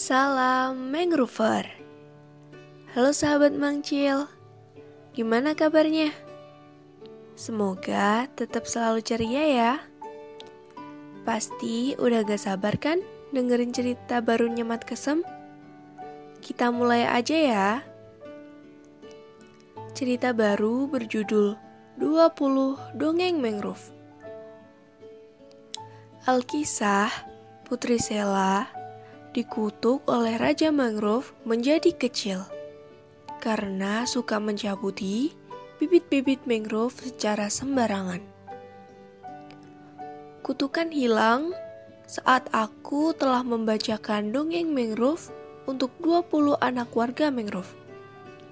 Salam Mangrover. Halo sahabat Mangcil. Gimana kabarnya? Semoga tetap selalu ceria ya. Pasti udah gak sabar kan dengerin cerita barunya Mat Kesem? Kita mulai aja ya. Cerita baru berjudul 20 Dongeng Mangrove. Alkisah Putri Sela dikutuk oleh Raja Mangrove menjadi kecil karena suka mencabuti bibit-bibit mangrove secara sembarangan. Kutukan hilang saat aku telah membacakan dongeng mangrove untuk 20 anak warga mangrove.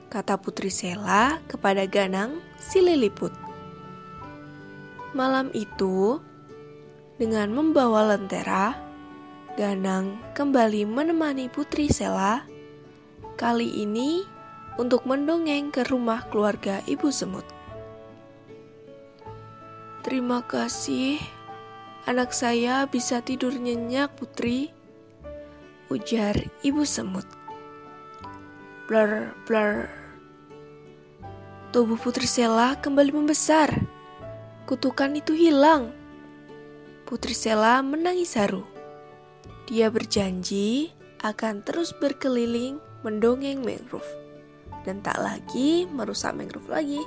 Kata Putri Sela kepada Ganang si Liliput. Malam itu, dengan membawa lentera, Ganang kembali menemani Putri Sela, kali ini untuk mendongeng ke rumah keluarga Ibu Semut. Terima kasih, anak saya bisa tidur nyenyak, Putri, ujar Ibu Semut. Blur, blur. Tubuh Putri Sela kembali membesar. Kutukan itu hilang. Putri Sela menangis haru. Dia berjanji akan terus berkeliling mendongeng mangrove dan tak lagi merusak mangrove lagi.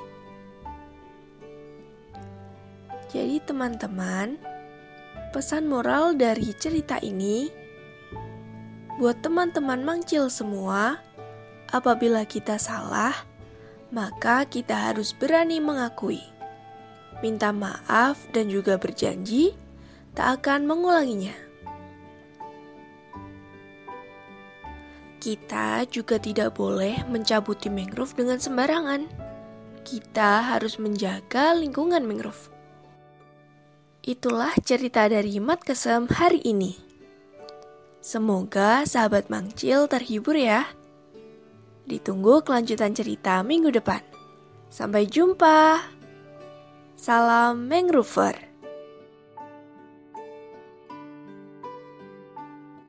Jadi teman-teman, pesan moral dari cerita ini buat teman-teman mangcil semua, apabila kita salah, maka kita harus berani mengakui, minta maaf dan juga berjanji tak akan mengulanginya. Kita juga tidak boleh mencabuti mangrove dengan sembarangan. Kita harus menjaga lingkungan mangrove. Itulah cerita dari Mat Kesem hari ini. Semoga sahabat Mangcil terhibur ya. Ditunggu kelanjutan cerita minggu depan. Sampai jumpa. Salam Mangrover.